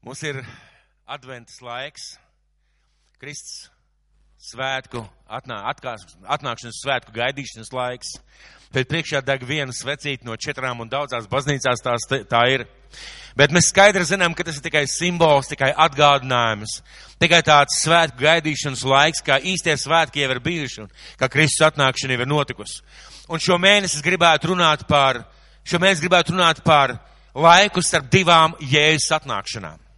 Mums ir adventas laiks, Kristus svētku, atnā, atkās, atnākšanas svētku gaidīšanas laiks. Pēc priekšā deg viena svecīta no četrām un daudzās baznīcās tās, tā ir. Bet mēs skaidri zinām, ka tas ir tikai simbols, tikai atgādinājums, tikai tāds svētku gaidīšanas laiks, kā īstie svētki jau ir bijuši un kā Kristus atnākšana jau ir notikusi. Un šo mēnesi es gribētu runāt par, šo mēnesi gribētu runāt par laiku starp divām jēzus atnākšanām.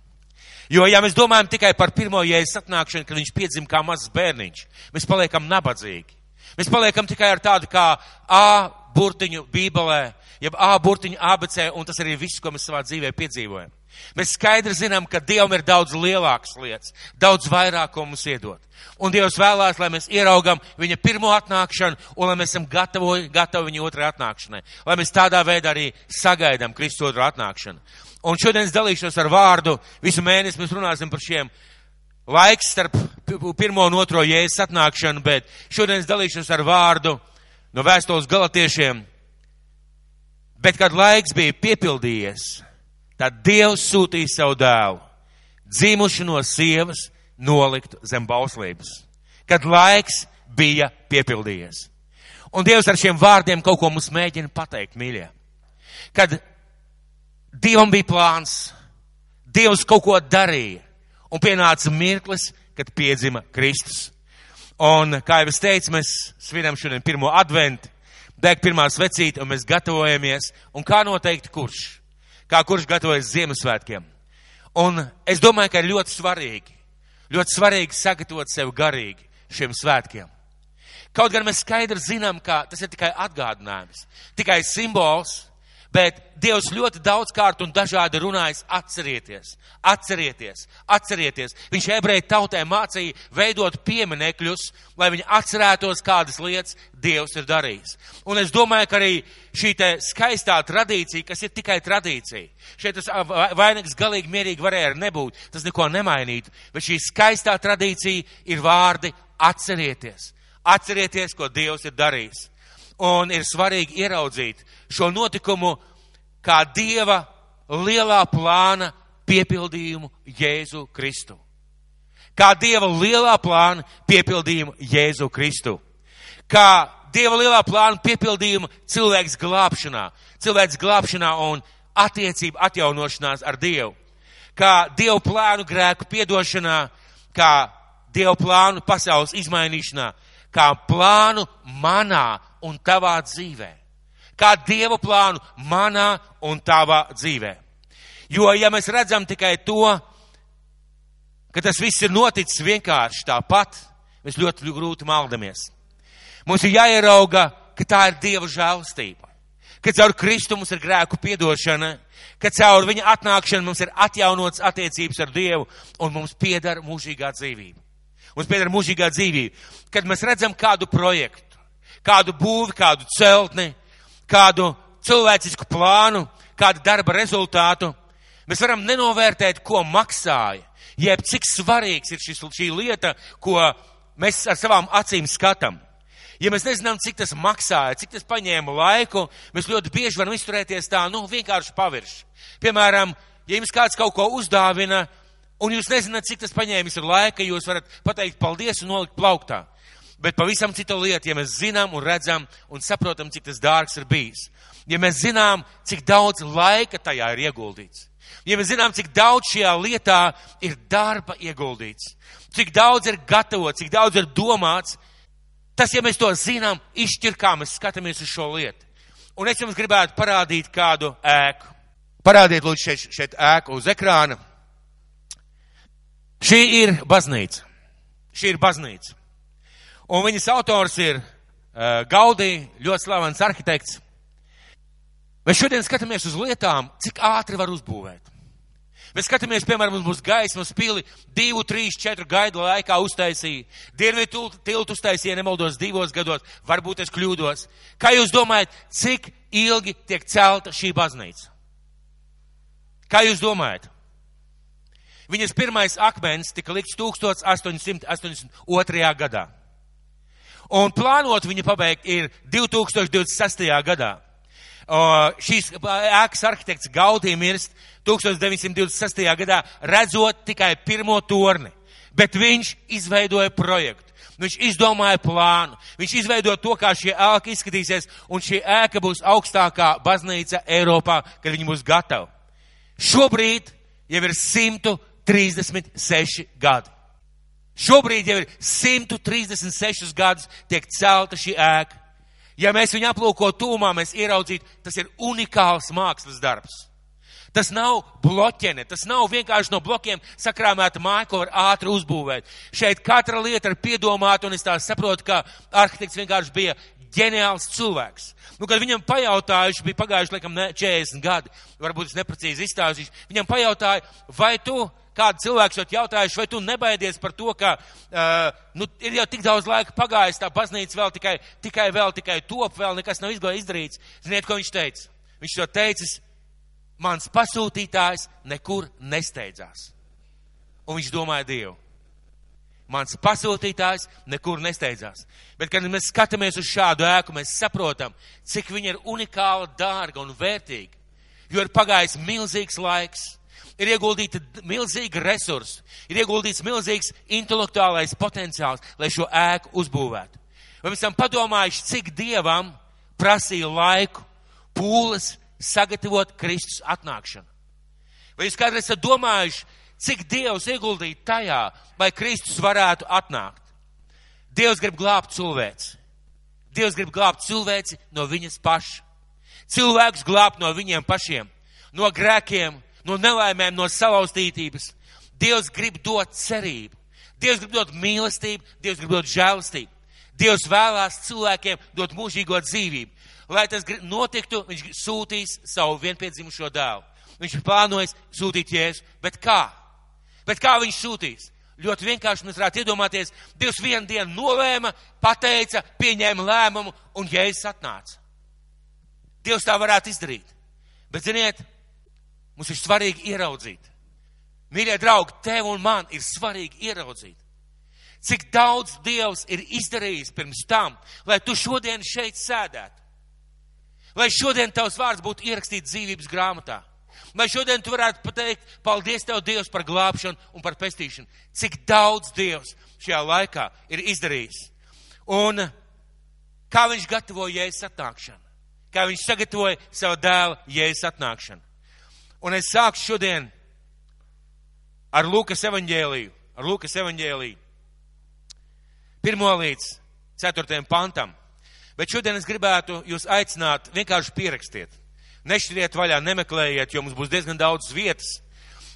Jo, ja mēs domājam tikai par pirmo jēzus atnākšanu, kad viņš piedzim kā mazs bērniņš, mēs paliekam nabadzīgi. Mēs paliekam tikai ar tādu kā A burtiņu bībelē, jeb A burtiņu ABC, un tas arī viss, ko mēs savā dzīvē piedzīvojam. Mēs skaidri zinām, ka Dievam ir daudz lielākas lietas, daudz vairāk, ko mums iedot. Un Dievs vēlās, lai mēs ieraugam viņa pirmo atnākšanu, un lai mēs esam gatavi, gatavi viņa otrai atnākšanai. Lai mēs tādā veidā arī sagaidām Kristus otru atnākšanu. Un šodien es dalīšos ar vārdu, visu mēnesi mēs runāsim par šiem laiks starp pirmo un otro jēzus atnākšanu, bet šodien es dalīšos ar vārdu no vēstules galatiešiem. Bet, kad laiks bija piepildījies, tad Dievs sūtīja savu dēlu, dzimuši no sievas, nolikt zem bauslības. Kad laiks bija piepildījies. Un Dievs ar šiem vārdiem kaut ko mums mēģina pateikt, mīļie. Kad Dievam bija plāns, Dievs kaut ko darīja, un pienāca mirklis, kad piedzima Kristus. Un, kā jau es teicu, mēs svinam šodien pirmo adventu, deg pirmā svecīta, un mēs gatavojamies, un kā noteikti kurš? Kā kurš gatavojas Ziemassvētkiem? Un es domāju, ka ir ļoti svarīgi, ļoti svarīgi sagatavot sevi garīgi šiem svētkiem. Kaut gan mēs skaidri zinām, ka tas ir tikai atgādinājums, tikai simbols, Bet Dievs ļoti daudz kārt un dažādi runājis, atcerieties, atcerieties, atcerieties. Viņš ebreju tautē mācīja veidot pieminekļus, lai viņi atcerētos, kādas lietas Dievs ir darījis. Un es domāju, ka arī šī skaistā tradīcija, kas ir tikai tradīcija, šeit tas vainags galīgi mierīgi varēja nebūt, tas neko nemainītu, bet šī skaistā tradīcija ir vārdi atcerieties. Atcerieties, ko Dievs ir darījis. Un ir svarīgi ieraudzīt šo notikumu kā Dieva lielā plāna piepildījumu Jēzu Kristu. Kā Dieva lielā plāna piepildījumu Jēzu Kristu. Kā Dieva lielā plāna piepildījumu cilvēks glābšanā, cilvēks glābšanā un attiecību atjaunošanās ar Dievu. Kā Dieva plānu grēku piedošanā, kā Dieva plānu pasaules izmainīšanā, kā plānu manā un tavā dzīvē. Kā Dieva plānu manā un tavā dzīvē. Jo, ja mēs redzam tikai to, ka tas viss ir noticis vienkārši tāpat, mēs ļoti grūti maldamies. Mums ir jāierauga, ka tā ir Dieva žēlastība, ka caur Kristu mums ir grēku piedošana, ka caur viņa atnākšanu mums ir atjaunots attiecības ar Dievu un mums piedara mūžīgā dzīvība. Mums pieder mūžīgā dzīvība. Kad mēs redzam kādu projektu, kādu būvi, kādu celtni, kādu cilvēcisku plānu, kādu darba rezultātu, mēs varam nenovērtēt, ko maksāja, jeb cik svarīgs ir šis, šī lieta, ko mēs ar savām acīm skatām. Ja mēs nezinām, cik tas maksāja, cik tas paņēma laiku, mēs ļoti bieži varam izturēties tā, nu, vienkārši pavirši. Piemēram, ja jums kāds kaut ko uzdāvina, un jūs nezināt, cik tas paņēmis ir laika, jūs varat pateikt paldies un nolikt plauktā. Bet pavisam cita lieta, ja mēs zinām un redzam un saprotam, cik tas dārgs ir bijis. Ja mēs zinām, cik daudz laika tajā ir ieguldīts. Ja mēs zinām, cik daudz šajā lietā ir darba ieguldīts, cik daudz ir gatavots, cik daudz ir domāts, tas, ja mēs to zinām, izšķir, kā mēs skatāmies uz šo lietu. Un es jums gribētu parādīt kādu ēku. Parādiet, lūdzu, šeit, šeit ēku uz ekrāna. Šī ir baznīca. Šī ir baznīca. Un viņas autors ir uh, Gaudī, ļoti slavens arhitekts. Mēs šodien skatāmies uz lietām, cik ātri var uzbūvēt. Mēs skatāmies, piemēram, uz mūsu gaismas pili, divu, trīs, četru gaidu laikā uztaisīja. Dienvidu tiltu uztaisīja, nemaldos, divos gados, varbūt es kļūdos. Kā jūs domājat, cik ilgi tiek celta šī baznīca? Kā jūs domājat? Viņas pirmais akmens tika likts 1882. gadā. Un plānot viņu pabeigt ir 2026. gadā. Šīs ēkas arhitekts Gaudī mirst 1926. gadā, redzot tikai pirmo torni, bet viņš izveidoja projektu. Viņš izdomāja plānu, viņš izveidoja to, kā šī ēka izskatīsies, un šī ēka būs augstākā baznīca Eiropā, kad viņa būs gatava. Šobrīd jau ir 136 gadi. Šobrīd jau ir 136 gadus tiek celta šī ēka. Ja mēs viņu aplūko tūmā, mēs ieraudzītu, tas ir unikāls mākslas darbs. Tas nav bloķene, tas nav vienkārši no blokiem sakrāmēta māja, ko var ātri uzbūvēt. Šeit katra lieta ir piedomāta, un es tā saprotu, ka arhitekts vienkārši bija ģeniāls cilvēks. Nu, kad viņam pajautājuši, bija pagājuši, laikam, 40 gadi, varbūt es neprecīzi izstāstīšu, viņam pajautāja, vai tu kādu cilvēku šeit jautājuši, vai tu nebaidies par to, ka uh, nu, ir jau tik daudz laika pagājis, tā baznīca vēl tikai, tikai vēl tikai top, vēl nekas nav izdarīts. Ziniet, ko viņš teica? Viņš to teicis, mans pasūtītājs nekur nesteidzās. Un viņš domāja Dievu. Mans pasūtītājs nekur nesteidzās. Bet, kad mēs skatāmies uz šādu ēku, mēs saprotam, cik viņa ir unikāla, dārga un vērtīga. Jo ir pagājis milzīgs laiks ir ieguldīta milzīga resursa, ir ieguldīts milzīgs intelektuālais potenciāls, lai šo ēku uzbūvētu. Vai mēs esam padomājuši, cik dievam prasīja laiku, pūles sagatavot Kristus atnākšanu? Vai jūs kādreiz esat domājuši, cik Dievs ieguldīja tajā, lai Kristus varētu atnākt? Dievs grib glābt cilvēci. Dievs grib glābt cilvēci no viņas paša. Cilvēks glābt no viņiem pašiem, no grēkiem, no nelaimēm, no salauztītības. Dievs grib dot cerību. Dievs grib dot mīlestību, Dievs grib dot žēlastību. Dievs vēlās cilvēkiem dot mūžīgo dzīvību. Lai tas notiktu, viņš sūtīs savu vienpiedzimušo dēlu. Viņš ir plānojis sūtīt jēzu, bet kā? Bet kā viņš sūtīs? Ļoti vienkārši mēs varētu iedomāties, Dievs vienu dienu nolēma, pateica, pieņēma lēmumu un jēzus atnāca. Dievs tā varētu izdarīt. Bet, ziniet, Mums ir svarīgi ieraudzīt. Mīļie draugi, tev un man ir svarīgi ieraudzīt. Cik daudz Dievs ir izdarījis pirms tam, lai tu šodien šeit sēdētu. Lai šodien tavs vārds būtu ierakstīts dzīvības grāmatā. Lai šodien tu varētu pateikt, paldies tev Dievs par glābšanu un par pestīšanu. Cik daudz Dievs šajā laikā ir izdarījis. Un kā viņš gatavoja jēzus atnākšanu. Kā viņš sagatavoja savu dēlu jēzus atnākšanu. Un es sākšu šodien ar Lūkas evaņģēliju, ar Lūkas evaņģēliju. Pirmo līdz ceturtajam pantam. Bet šodien es gribētu jūs aicināt vienkārši pierakstiet. Nešķiriet vaļā, nemeklējiet, jo mums būs diezgan daudz vietas.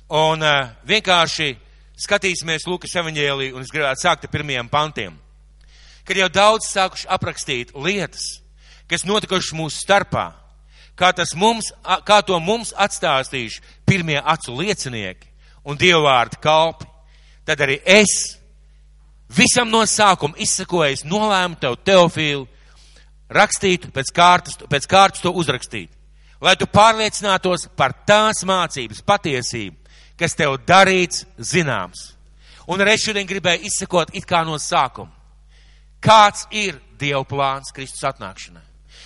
Un uh, vienkārši skatīsimies Lūkas evaņģēliju un es gribētu sākt ar pirmajiem pantiem. Kad jau daudz sākuši aprakstīt lietas, kas notikušas mūsu starpā, kā, mums, kā to mums atstāstījuši pirmie acu liecinieki un dievvvārdu kalpi, tad arī es visam no sākuma izsakojis nolēmu tev teofīlu rakstīt pēc kārtas, pēc kārtas to uzrakstīt, lai tu pārliecinātos par tās mācības patiesību, kas tev darīts zināms. Un arī šodien gribēju izsakot it kā no sākuma. Kāds ir Dieva plāns Kristus atnākšanai?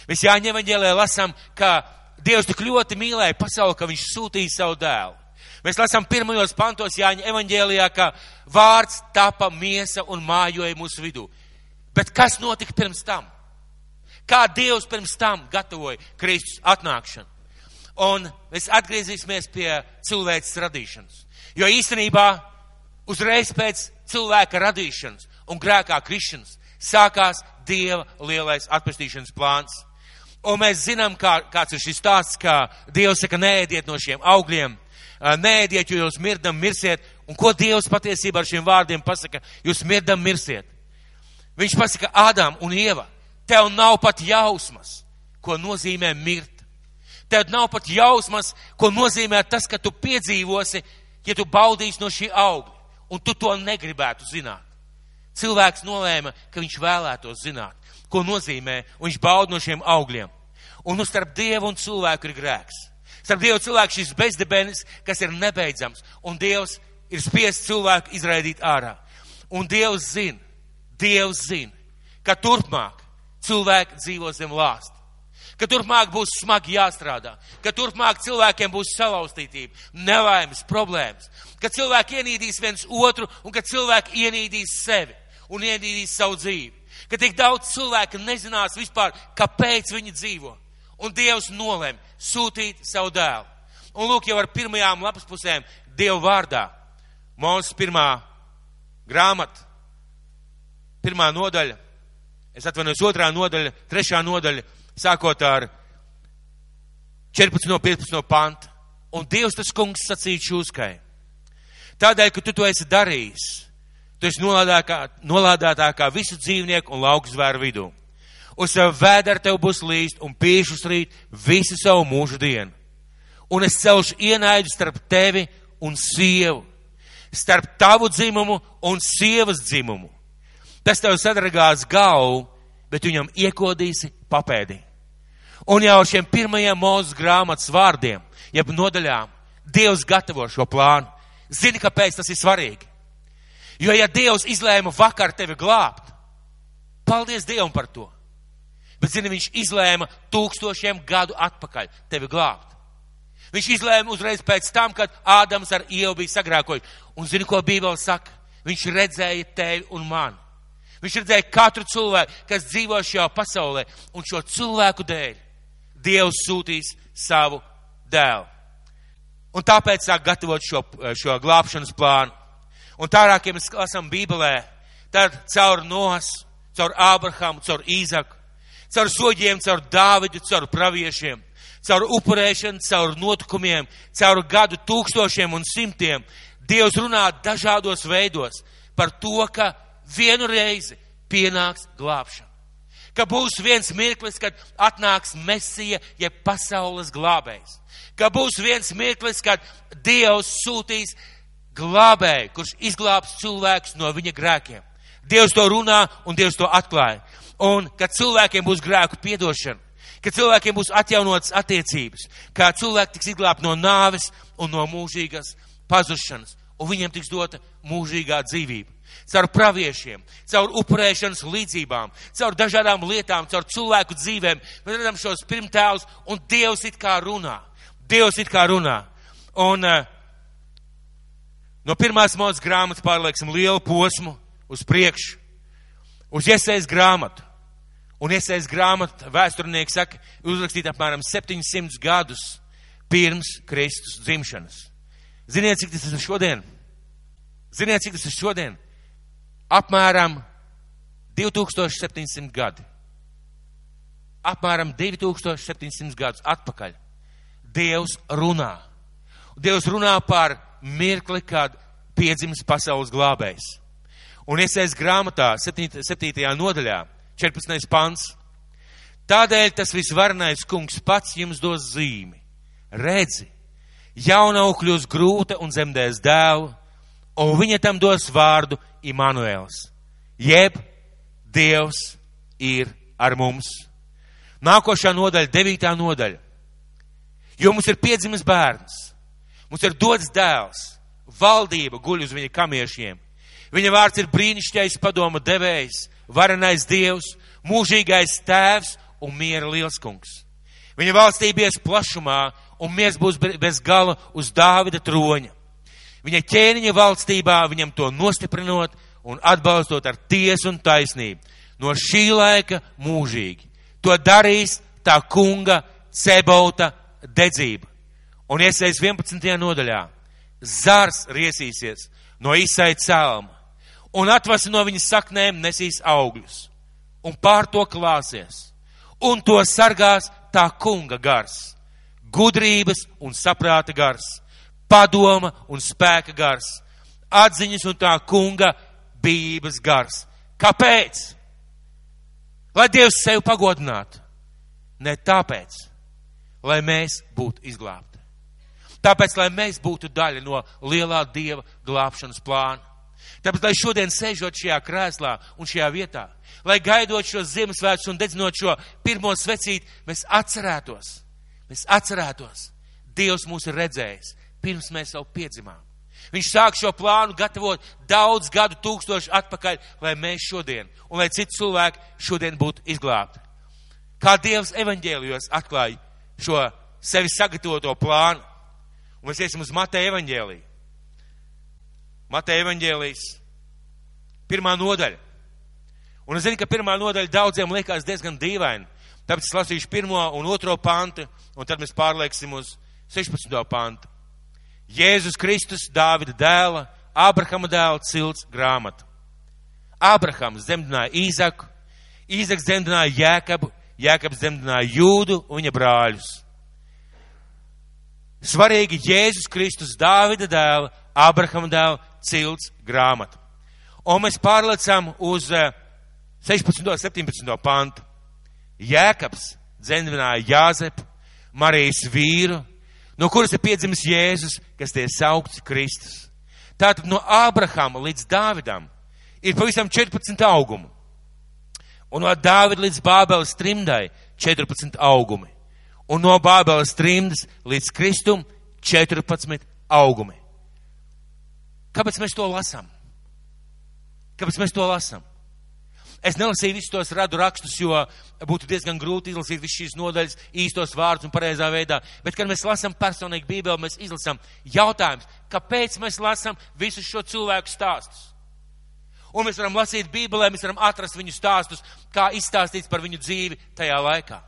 Mēs Jāņa evaņģēlē lasām, ka Dievs tik ļoti mīlēja pasauli, ka viņš sūtīja savu dēlu. Mēs lasām pirmajos pantos Jāņa evaņģēlijā, ka vārds tapa miesa un mājoja mūsu vidū. Bet kas notika pirms tam? Kā Dievs pirms tam gatavoja Kristus atnākšanu? Un mēs atgriezīsimies pie cilvēces radīšanas. Jo īstenībā uzreiz pēc cilvēka radīšanas un grēkā krišanas sākās Dieva lielais atpestīšanas plāns. Un mēs zinām, kā, kāds ir šis stāsts, kā Dievs saka, nēdiet no šiem augļiem, nēdiet, jo jūs mirdam mirsiet. Un ko Dievs patiesībā ar šiem vārdiem pasaka? Jūs mirdam mirsiet. Viņš pasaka, Ādām un Ieva, tev nav pat jausmas, ko nozīmē mirt. Tev nav pat jausmas, ko nozīmē tas, ka tu piedzīvosi, ja tu baudīsi no šī augļa, un tu to negribētu zināt. Cilvēks nolēma, ka viņš vēlētos zināt ko nozīmē, un viņš bauda no šiem augļiem. Un nu starp Dievu un cilvēku ir grēks. Starp Dievu cilvēku šis bezdebenis, kas ir nebeidzams, un Dievs ir spiests cilvēku izraidīt ārā. Un Dievs zina, Dievs zina, ka turpmāk cilvēki dzīvo zem lāsta. ka turpmāk būs smagi jāstrādā, ka turpmāk cilvēkiem būs salauztītība, nelaimes, problēmas, ka cilvēki ienīdīs viens otru un ka cilvēki ienīdīs sevi un ienīdīs savu dzīvi. Ka tik daudz cilvēku nezinās vispār, kāpēc viņi dzīvo. Un Dievs nolēma sūtīt savu dēlu. Un lūk, jau ar pirmajām lapas pusēm Dieva vārdā. Mūsu pirmā grāmata, pirmā nodaļa, es atvainojos otrā nodaļa, trešā nodaļa, sākot ar 14. no 15. panta. Un Dievs tas kungs sacīja šūskai. Tādēļ, ka tu to esi darījis, tu esi nolādētākā visu dzīvnieku un lauku zvēru vidū. Uz savu vēderu tev būs līst un pīšus rīt visu savu mūžu dienu. Un es celšu ienaidu starp tevi un sievu, starp tavu dzimumu un sievas dzimumu. Tas tev sadragās galvu, bet viņam iekodīsi papēdī. Un jau ar šiem pirmajiem mūzes grāmatas vārdiem, jeb nodaļām, Dievs gatavo šo plānu. Zini, kāpēc tas ir svarīgi? Jo, ja Dievs izlēma vakar tevi glābt, paldies Dievam par to. Bet, zini, viņš izlēma tūkstošiem gadu atpakaļ tevi glābt. Viņš izlēma uzreiz pēc tam, kad Ādams ar Ievu bija sagrākojuši. Un zini, ko Bībele saka? Viņš redzēja tevi un mani. Viņš redzēja katru cilvēku, kas dzīvo šajā pasaulē, un šo cilvēku dēļ Dievs sūtīs savu dēlu. Un tāpēc sāk gatavot šo, šo glābšanas plānu. Un tālāk, ja mēs lasām Bībelē, tad caur Nos, caur Ābrahamu, caur Īzaku, caur soģiem, caur Dāvidu, caur praviešiem, caur upurēšanu, caur notikumiem, caur gadu tūkstošiem un simtiem, Dievs runā dažādos veidos par to, ka vienu reizi pienāks glābšana. Ka būs viens mirklis, kad atnāks Mesija, jeb ja pasaules glābējs. Ka būs viens mirklis, kad Dievs sūtīs glābēju, kurš izglābs cilvēkus no viņa grēkiem. Dievs to runā un Dievs to atklāja. Un kad cilvēkiem būs grēku piedošana, kad cilvēkiem būs atjaunotas attiecības, kā cilvēki tiks izglābti no nāves un no mūžīgas pazušanas, un viņiem tiks dota mūžīgā dzīvība caur praviešiem, caur upurēšanas līdzībām, caur dažādām lietām, caur cilvēku dzīvēm. Mēs redzam šos pirmtēlus, un Dievs it kā runā. Dievs it kā runā. Un uh, no pirmās mūzes grāmatas pārlieksim lielu posmu uz priekšu, uz iesaist grāmatu. Un iesaist grāmatu vēsturnieki saka, uzrakstīt apmēram 700 gadus pirms Kristus dzimšanas. Ziniet, cik tas ir šodien? Ziniet, cik tas ir šodien? Apmēram 2700 gadi. Apmēram 2700 gadus atpakaļ. Dievs runā. Dievs runā par mirkli, kad piedzims pasaules glābējs. Un iesaist grāmatā, 7. 7. nodaļā, 14. pants. Tādēļ tas visvarenais kungs pats jums dos zīmi. Redzi, jaunau kļūs grūta un zemdēs dēlu, un viņa tam dos vārdu Immanuēls, jeb Dievs ir ar mums. Nākošā nodaļa, devītā nodaļa. Jo mums ir piedzimis bērns, mums ir dots dēls, valdība guļ uz viņa kamiešiem. Viņa vārds ir brīnišķīgais padoma devējs, varenais dievs, mūžīgais tēvs un miera lielskungs. Viņa valstība ies plašumā un mies būs bez gala uz Dāvida troņa viņa ķēniņa valstībā, viņam to nostiprinot un atbalstot ar tiesu un taisnību. No šī laika mūžīgi. To darīs tā kunga cebauta dedzība. Un iesaist 11. nodaļā. Zars riesīsies no izsai cēlma un atvasi no viņas saknēm nesīs augļus un pār to klāsies. Un to sargās tā kunga gars, gudrības un saprāta gars padoma un spēka gars, atziņas un tā kunga bības gars. Kāpēc? Lai Dievs sevi pagodinātu. Ne tāpēc, lai mēs būtu izglābti. Tāpēc, lai mēs būtu daļa no lielā Dieva glābšanas plāna. Tāpēc, lai šodien sēžot šajā krēslā un šajā vietā, lai gaidot šo Ziemassvētkus un dedzinot šo pirmo svecīti, mēs atcerētos, mēs atcerētos, Dievs mūs ir redzējis, pirms mēs jau piedzimām. Viņš sāk šo plānu gatavot daudz gadu tūkstoši atpakaļ, lai mēs šodien un lai citi cilvēki šodien būtu izglābti. kā Dievs evaņģēlijos atklāja šo sevi sagatavoto plānu. Un mēs iesim uz Mateja evaņģēliju. Mateja evaņģēlijas pirmā nodaļa. Un es zinu, ka pirmā nodaļa daudziem liekas diezgan dīvaina. Tāpēc es lasīšu pirmo un otro pantu, un tad mēs pārlieksim uz 16. pantu. Jēzus Kristus, Dāvida dēla, Ābrahama dēla cilts grāmata. Ābrahams dzemdināja Īzaku, Īzaks dzemdināja Jēkabu, Jēkabs dzemdināja Jūdu un viņa brāļus. Svarīgi Jēzus Kristus, Dāvida dēla, Ābrahama dēla cilts grāmata. Un mēs pārlecam uz 16. un 17. pantu. Jēkabs dzemdināja Jāzepu, Marijas vīru, no kuras ir piedzimis Jēzus, kas tie saukts Kristus. Tātad no Ābrahama līdz Dāvidam ir pavisam 14 augumu. Un no Dāvida līdz Bābeles trimdai 14 augumi. Un no Bābeles trimdas līdz Kristum 14 augumi. Kāpēc mēs to lasām? Kāpēc mēs to lasām? Es nelasīju visus tos radu rakstus, jo būtu diezgan grūti izlasīt visu šīs nodaļas īstos vārdus un pareizā veidā. Bet, kad mēs lasām personīgi Bībeli, mēs izlasām jautājums, kāpēc mēs lasām visus šo cilvēku stāstus. Un mēs varam lasīt Bībelē, mēs varam atrast viņu stāstus, kā izstāstīts par viņu dzīvi tajā laikā.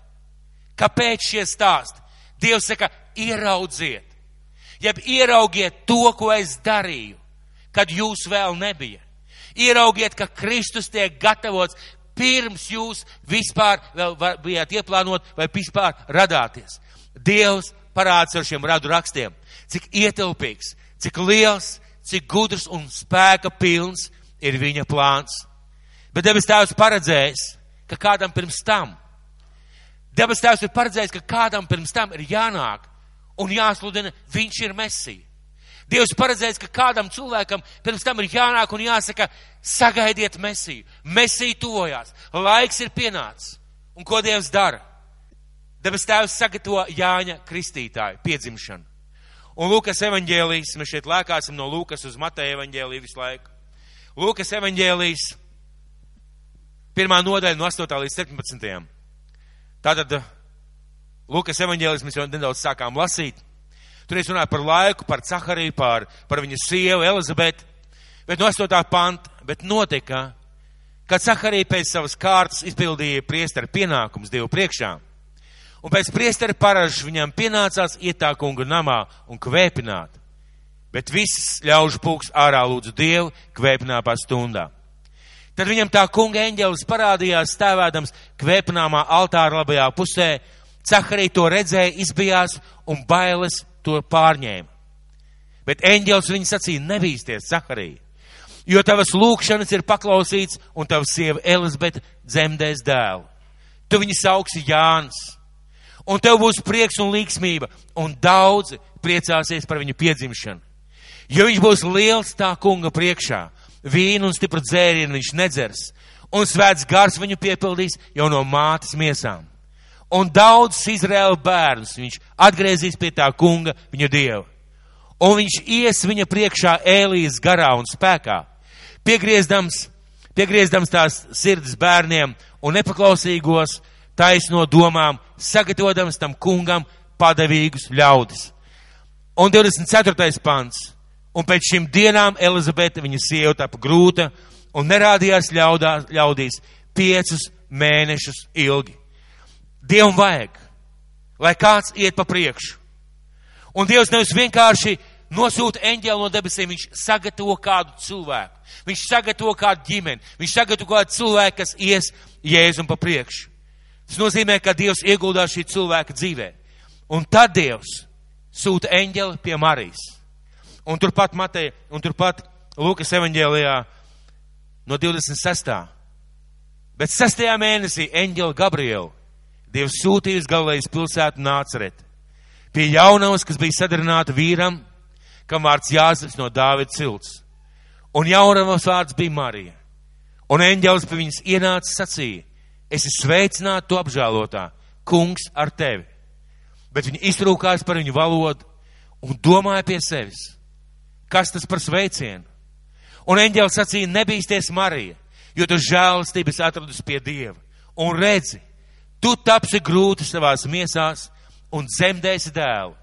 Kāpēc šie stāsti? Dievs saka, ieraudziet, jeb ieraugiet to, ko es darīju, kad jūs vēl nebija. Ieraugiet, ka Kristus tiek gatavots pirms jūs vispār vēl bijāt ieplānot vai vispār radāties. Dievs parāds ar šiem radu rakstiem, cik ietilpīgs, cik liels, cik gudrs un spēka pilns ir viņa plāns. Bet debes tēvs paredzējis, ka kādam pirms tam, debes tēvs ir paredzējis, ka kādam pirms tam ir jānāk un jāsludina, viņš ir mesija. Dievs paredzējis, ka kādam cilvēkam pirms tam ir jānāk un jāsaka, sagaidiet mesiju. Mesija tuvojās. Laiks ir pienācis. Un ko Dievs dara? Debes tēvs sagatavo Jāņa kristītāju piedzimšanu. Un Lūkas evaņģēlijas, mēs šeit lēkāsim no Lūkas uz Mateja evaņģēliju visu laiku. Lūkas evaņģēlijas, pirmā nodaļa no 8. līdz 17. Tātad Lūkas evaņģēlijas mēs jau nedaudz sākām lasīt. Tur es runāju par laiku, par Cahariju, par, par viņa sievu Elizabeti. Bet no 8. panta, bet notika, kad Caharija pēc savas kārtas izpildīja priestara pienākums Dievu priekšā. Un pēc priestara paražas viņam pienācās iet tā kunga namā un kvēpināt. Bet viss ļaužu pūks ārā lūdzu Dievu kvēpināpā stundā. Tad viņam tā kunga eņģelis parādījās stāvēdams kvēpināmā altāra labajā pusē. Caharija to redzēja, izbijās un bailes to pārņēma. Bet eņģēlis viņa sacīja, nebīsties, Zaharija, jo tavas lūkšanas ir paklausīts un tavs sieva Elizabete dzemdēs dēlu. Tu viņu sauksi Jānis, un tev būs prieks un līksmība, un daudzi priecāsies par viņu piedzimšanu. Jo viņš būs liels tā kunga priekšā, vīnu un stipru dzērienu viņš nedzers, un svēts gars viņu piepildīs jau no mātes miesām un daudzus Izraēla bērnus viņš atgriezīs pie tā kunga, viņa dieva. Un viņš ies viņa priekšā ēlijas garā un spēkā, piegriezdams, piegriezdams tās sirds bērniem un nepaklausīgos taisno domām, sagatavotams tam kungam padavīgus ļaudis. Un 24. pants. Un pēc šīm dienām Elizabete, viņa sieva, tapa grūta un nerādījās ļaudā, ļaudīs piecus mēnešus ilgi. Dievam vajag, lai kāds iet pa priekšu. Un Dievs nevis vienkārši nosūta eņģeli no debesīm, viņš sagatavo kādu cilvēku. Viņš sagatavo kādu ģimeni, viņš sagatavo kādu cilvēku, kas ies Jēzum pa priekšu. Tas nozīmē, ka Dievs ieguldās šī cilvēka dzīvē. Un tad Dievs sūta eņģeli pie Marijas. Un turpat Mateja, un turpat Lūkas evaņģēlijā no 26. Bet 6. mēnesī eņģeli Gabrielu Dievs sūtīja uz galvenais pilsētu Nāceret. Pie jaunavas, kas bija sadarināta vīram, kam vārds Jāzeps no Dāvida cilts. Un jaunavas vārds bija Marija. Un eņģēlis pie viņas ienāca sacīja, esi sveicināta tu apžēlotā, kungs ar tevi. Bet viņa iztrūkās par viņu valodu un domāja pie sevis, kas tas par sveicienu. Un eņģēlis sacīja, nebīsties Marija, jo tu žēlastības atradus pie Dieva. Un redzi, Tu tapsi grūti savās miesās un dzemdēsi dēlu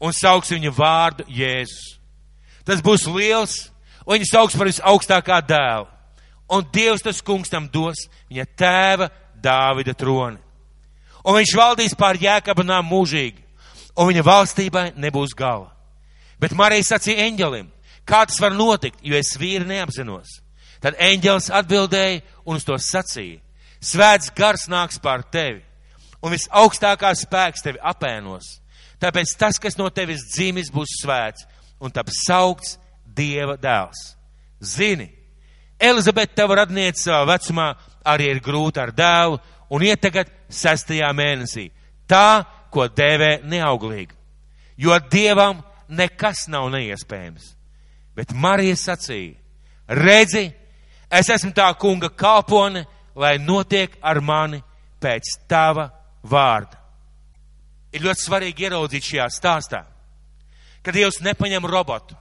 un sauks viņa vārdu Jēzus. Tas būs liels, un viņš sauks par visaugstākā dēlu. Un Dievs tas kungs tam dos viņa tēva Dāvida troni. Un viņš valdīs pār jēkabanām mūžīgi, un viņa valstībai nebūs gala. Bet Marija sacīja eņģelim, kā tas var notikt, jo es vīri neapzinos. Tad eņģelis atbildēja un uz to sacīja, svēts gars nāks pār tevi, un visaugstākā spēks tevi apēnos. Tāpēc tas, kas no tevis dzimis, būs svēts, un tāpēc saukts Dieva dēls. Zini, Elizabete, tava radniece savā vecumā, arī ir grūta ar dēlu, un iet tagad sestajā mēnesī. Tā, ko dēvē neauglīgi. Jo Dievam nekas nav neiespējams. Bet Marija sacīja, redzi, es esmu tā kunga kalpone, lai notiek ar mani pēc tava vārda. Ir ļoti svarīgi ieraudzīt šajā stāstā, ka Dievs nepaņem robotu.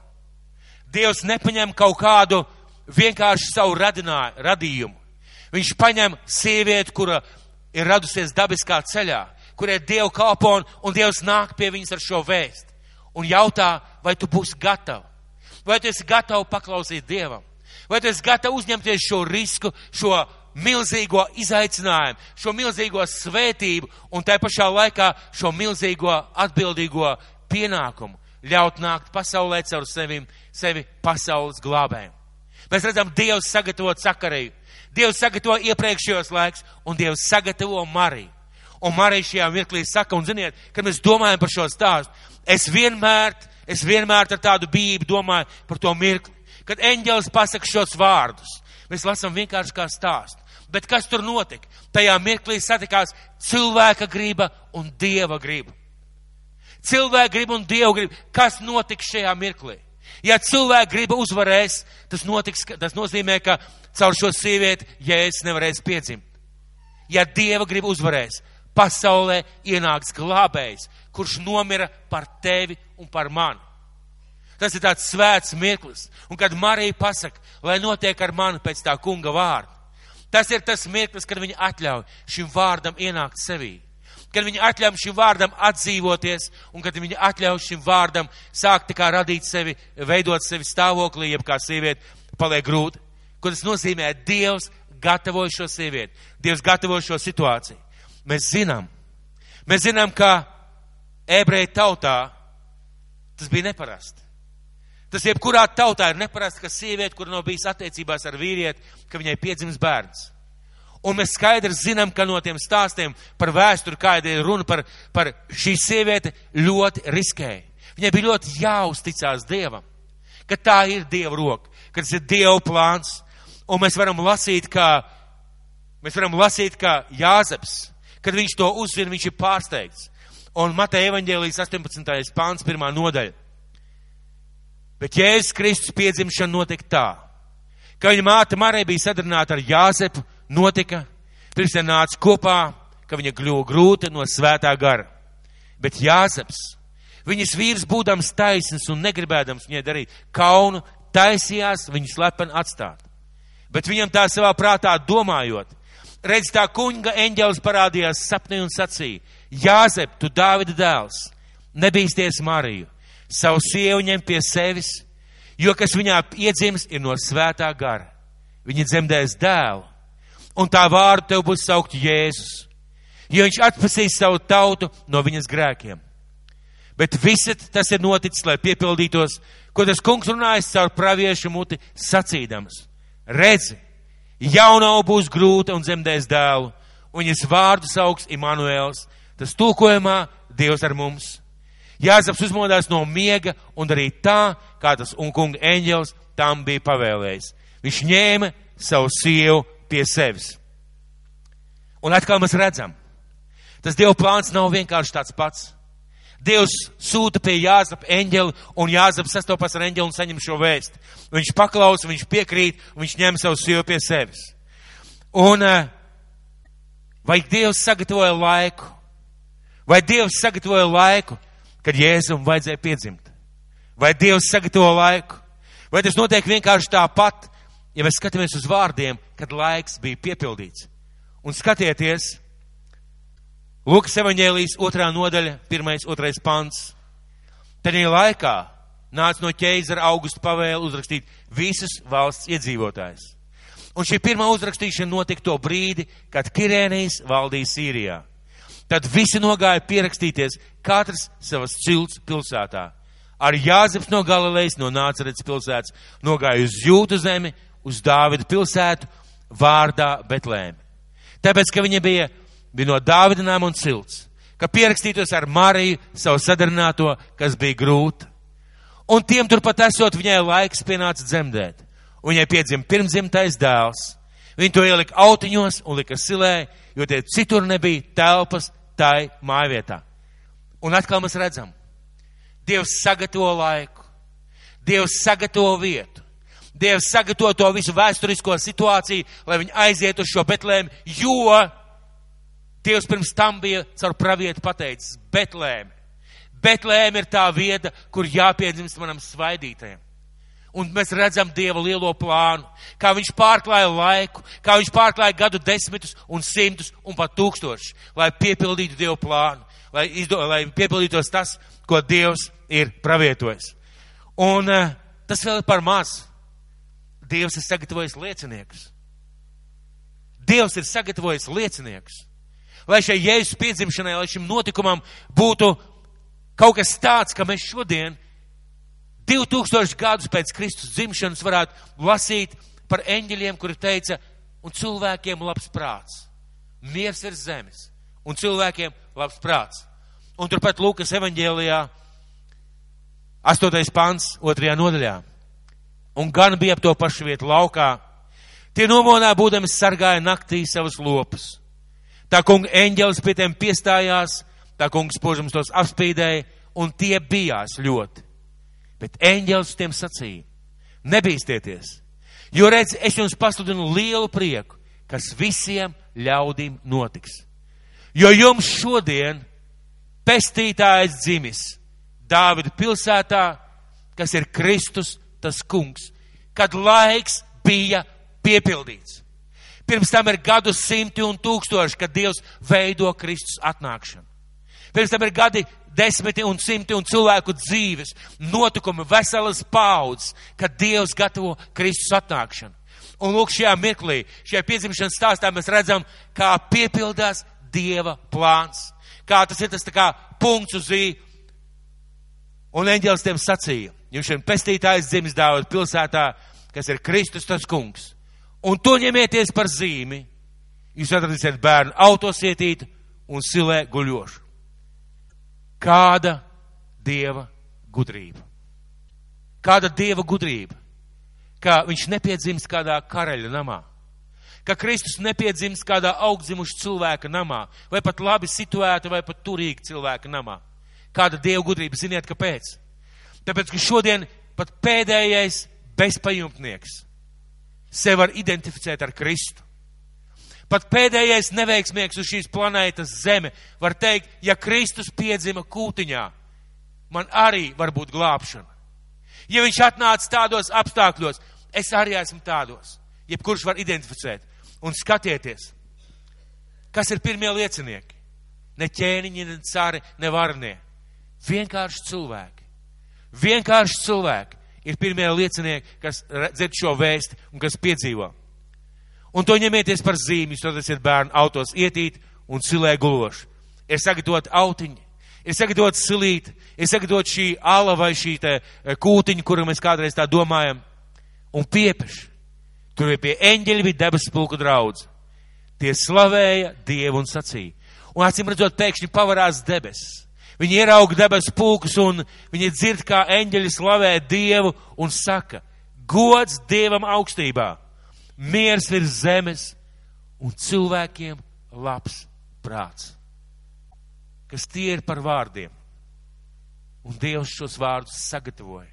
Dievs nepaņem kaut kādu vienkārši savu radinā, radījumu. Viņš paņem sievieti, kura ir radusies dabiskā ceļā, kurai ir Dieva kalpo un, Dievs nāk pie viņas ar šo vēstu un jautā, vai tu būsi gatava. Vai tu esi gatava paklausīt Dievam? Vai tu esi gatava uzņemties šo risku, šo milzīgo izaicinājumu, šo milzīgo svētību un tā pašā laikā šo milzīgo atbildīgo pienākumu ļaut nākt pasaulē caur sevi, sevi pasaules glābēm. Mēs redzam, Dievs sagatavo sakarēju, Dievs sagatavo iepriekšējos laiks un Dievs sagatavo Mariju. Un Marija šajā mirklī saka, un ziniet, kad mēs domājam par šo stāstu, es vienmēr, es vienmēr ar tādu bību domāju par to mirkli, kad eņģelis pasaka šos vārdus. Mēs lasām vienkārši kā stāstu. Bet kas tur notika? Tajā mirklī satikās cilvēka griba un dieva griba. Cilvēka griba un dieva griba. Kas notiks šajā mirklī? Ja cilvēka griba uzvarēs, tas, notiks, tas nozīmē, ka caur šo sievieti jēzus nevarēs piedzimt. Ja dieva griba uzvarēs, pasaulē ienāks glābējs, kurš nomira par tevi un par mani. Tas ir tāds svēts mirklis. Un kad Marija pasaka, lai notiek ar mani pēc tā kunga vārda, Tas ir tas mirklis, kad viņi atļauj šim vārdam ienākt sevī. Kad viņi atļauj šim vārdam atdzīvoties, un kad viņi atļauj šim vārdam sākt kā radīt sevi, veidot sevi stāvoklī, jeb kā sieviete paliek grūti. Ko tas nozīmē? Dievs gatavoja šo sievieti. Dievs gatavoja šo situāciju. Mēs zinām, mēs zinām, ka ebreju tautā tas bija neparasti. Tas jebkurā tautā ir neparasti, ka sieviete, kur nav bijis attiecībās ar vīrieti, ka viņai piedzims bērns. Un mēs skaidri zinām, ka no tiem stāstiem par vēsturi, kāda ir runa par, par šī sieviete, ļoti riskēja. Viņai bija ļoti jāuzticās Dievam, ka tā ir Dieva roka, ka tas ir Dieva plāns. Un mēs varam lasīt, ka, mēs varam lasīt, ka Jāzeps, kad viņš to uzzina, viņš ir pārsteigts. Un Mateja evaņģēlijas 18. pāns, pirmā nodaļa. Bet Jēzus Kristus piedzimšana notika tā, ka viņa māte Marija bija sadarināta ar Jāzepu, notika, pirms viņa nāca kopā, ka viņa kļuva grūta no svētā gara. Bet Jāzeps, viņas vīrs būdams taisns un negribēdams viņai darīt kaunu, taisījās viņu slepeni atstāt. Bet viņam tā savā prātā domājot, redz tā kunga eņģelis parādījās sapnī un sacīja, Jāzep, tu Dāvida dēls, nebīsties Mariju, savu sievu ņem pie sevis, jo kas viņā iedzims ir no svētā gara. Viņa dzemdēs dēlu, un tā vārdu tev būs saukt Jēzus, jo viņš atpasīs savu tautu no viņas grēkiem. Bet viss tas ir noticis, lai piepildītos, ko tas kungs runājas caur praviešu muti sacīdams. Redzi, jaunau būs grūta un dzemdēs dēlu, un viņas vārdu sauks Immanuēls, tas tulkojumā Dievs ar mums. Jāzeps uzmodās no miega un darīja tā, kā tas un kunga eņģels tam bija pavēlējis. Viņš ņēma savu sievu pie sevis. Un atkal mēs redzam, tas Dieva plāns nav vienkārši tāds pats. Dievs sūta pie Jāzepa eņģeli, un Jāzeps sastopas ar eņģeli un saņem šo vēstu. Viņš paklausa, viņš piekrīt, viņš ņem savu sievu pie sevis. Un eh, vai Dievs sagatavoja laiku? Vai Dievs sagatavoja laiku, kad Jēzum vajadzēja piedzimt? Vai Dievs sagatavo laiku? Vai tas notiek vienkārši tāpat, ja mēs skatāmies uz vārdiem, kad laiks bija piepildīts? Un skatieties, Lūkas evaņēlijas otrā nodaļa, pirmais, otrais pants. Tajā laikā nāca no ķeizara augusta pavēle uzrakstīt visus valsts iedzīvotājus. Un šī pirmā uzrakstīšana notika to brīdi, kad Kirēnijas valdīja Sīrijā. Tad visi nogāja pierakstīties, katrs savas cilts pilsētā. Ar Jāzeps no Galilejas, no Nācerets pilsētas, nogāja uz Jūtu zemi, uz Dāvida pilsētu, vārdā Betlēmi. Tāpēc, ka viņa bija, bija no Dāvida nama un cilts, ka pierakstītos ar Mariju, savu sadarināto, kas bija grūta. Un tiem turpat esot, viņai laiks pienāca dzemdēt. Un viņai piedzima pirmdzimtais dēls. Viņa to ielika autiņos un lika silē, jo tie citur nebija telpas tai mājvietā. Un atkal mēs redzam, Dievs sagatavo laiku, Dievs sagatavo vietu, Dievs sagatavo to visu vēsturisko situāciju, lai viņi aizietu uz šo Betlēmu, jo Dievs pirms tam bija caur pravietu pateicis Betlēmi. Betlēma ir tā vieta, kur jāpiedzimst manam svaidītajam. Un mēs redzam Dieva lielo plānu, kā viņš pārklāja laiku, kā viņš pārklāja gadu desmitus un simtus un pat tūkstošus, lai piepildītu Dieva plānu, lai, izdo, lai piepildītos tas, ko Dievs ir pravietojis. Un uh, tas vēl ir par maz. Dievs ir sagatavojis lieciniekus. Dievs ir sagatavojis lieciniekus. Lai šai jēzus piedzimšanai, lai šim notikumam būtu kaut kas tāds, ka mēs šodien, 2000 gadus pēc Kristus dzimšanas, varētu lasīt par eņģeļiem, kuri teica, un cilvēkiem labs prāts. Miers ir zemes, un cilvēkiem labs prāts. Un turpat Lūkas evaņģēlijā, 8. pants, 2. nodaļā. Un gan bija ap to pašu vietu laukā. Tie nomonā būdami sargāja naktī savus lopus. Tā kunga eņģelis pie tiem piestājās, tā kungs, protams, tos apspīdēja, un tie bijās ļoti. Bet eņģelis tiem sacīja: Nebīsties, jo redz, es jums pasludinu lielu prieku, kas visiem ļaudīm notiks. Jo jums šodien pestītājs dzimis Dāvida pilsētā, kas ir Kristus, tas kungs, kad laiks bija piepildīts. Pirms tam ir gadu simti un tūkstoši, kad Dievs veido Kristus atnākšanu. Pirms tam ir gadi desmiti un simti un cilvēku dzīves, notikumi, veselas paudzes, kad Dievs gatavo Kristus atnākšanu. Un lūk, šajā mirklī, šajā piedzimšanas stāstā mēs redzam, kā piepildās Dieva plāns. Kā tas ir tas tā kā punkts uz ī. Un eņģēlis tiem sacīja, jums šeit pestītājs dzimis dāvot pilsētā, kas ir Kristus tas kungs. Un to ņemieties par zīmi. Jūs atradīsiet bērnu autosietītu un silē guļošu. Kāda dieva gudrība? Kāda dieva gudrība? Kā viņš nepiedzimst kādā karaļa namā ka Kristus nepiedzimst kādā augdzimuša cilvēka namā, vai pat labi situēta, vai pat turīga cilvēka namā. Kāda dievu gudrība, ziniet, kāpēc? Tāpēc, ka šodien pat pēdējais bezpajumtnieks sev var identificēt ar Kristu. Pat pēdējais neveiksmieks uz šīs planētas Zeme var teikt, ja Kristus piedzima kūtiņā, man arī var būt glābšana. Ja viņš atnāca tādos apstākļos, es arī esmu tādos. Jebkurš var identificēt un skatieties, kas ir pirmie liecinieki. Ne ķēniņi, ne cari, ne varnie. Vienkārši cilvēki. Vienkārši cilvēki ir pirmie liecinieki, kas dzird šo vēstu un kas piedzīvo. Un to ņemieties par zīmi, jūs redzat, bērnu autos ietīt un silē guloši. Ir sagatavot autiņi, ir sagatavot silīt, ir sagatavot šī ala vai šī e, kūtiņa, kuru mēs kādreiz tā domājam, un piepeši. Tur bija pie eņģeļa, bija debesu pulku draudz. Tie slavēja Dievu un sacīja. Un acīm redzot, pēkšņi pavarās debesis. Viņi ierauga debesu pulkus un viņi dzird, kā eņģeļi slavē Dievu un saka, gods Dievam augstībā, miers virs zemes un cilvēkiem labs prāts. Kas tie ir par vārdiem? Un Dievs šos vārdus sagatavoja.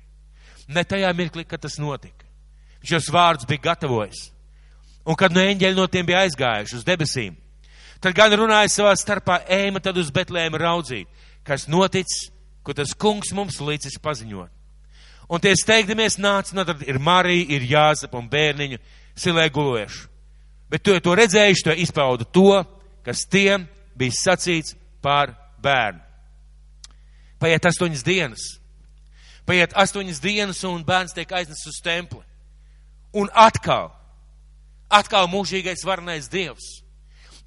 Ne tajā mirklī, kad tas notika. Viņš šos vārdus bija gatavojis. Un kad no eņģeļi no tiem bija aizgājuši uz debesīm, tad gan runāja savā starpā ēma tad uz Betlēmu raudzīt, kas noticis, ko tas kungs mums līdzis paziņot. Un tie steigdamies nāca, nu tad ir Marija, ir Jāzep un bērniņu silē gulojuši. Bet to, to redzējuši, to izpaudu to, kas tiem bija sacīts par bērnu. Paiet astoņas dienas. Paiet astoņas dienas un bērns tiek aiznests uz templi. Un atkal, atkal mūžīgais varnais Dievs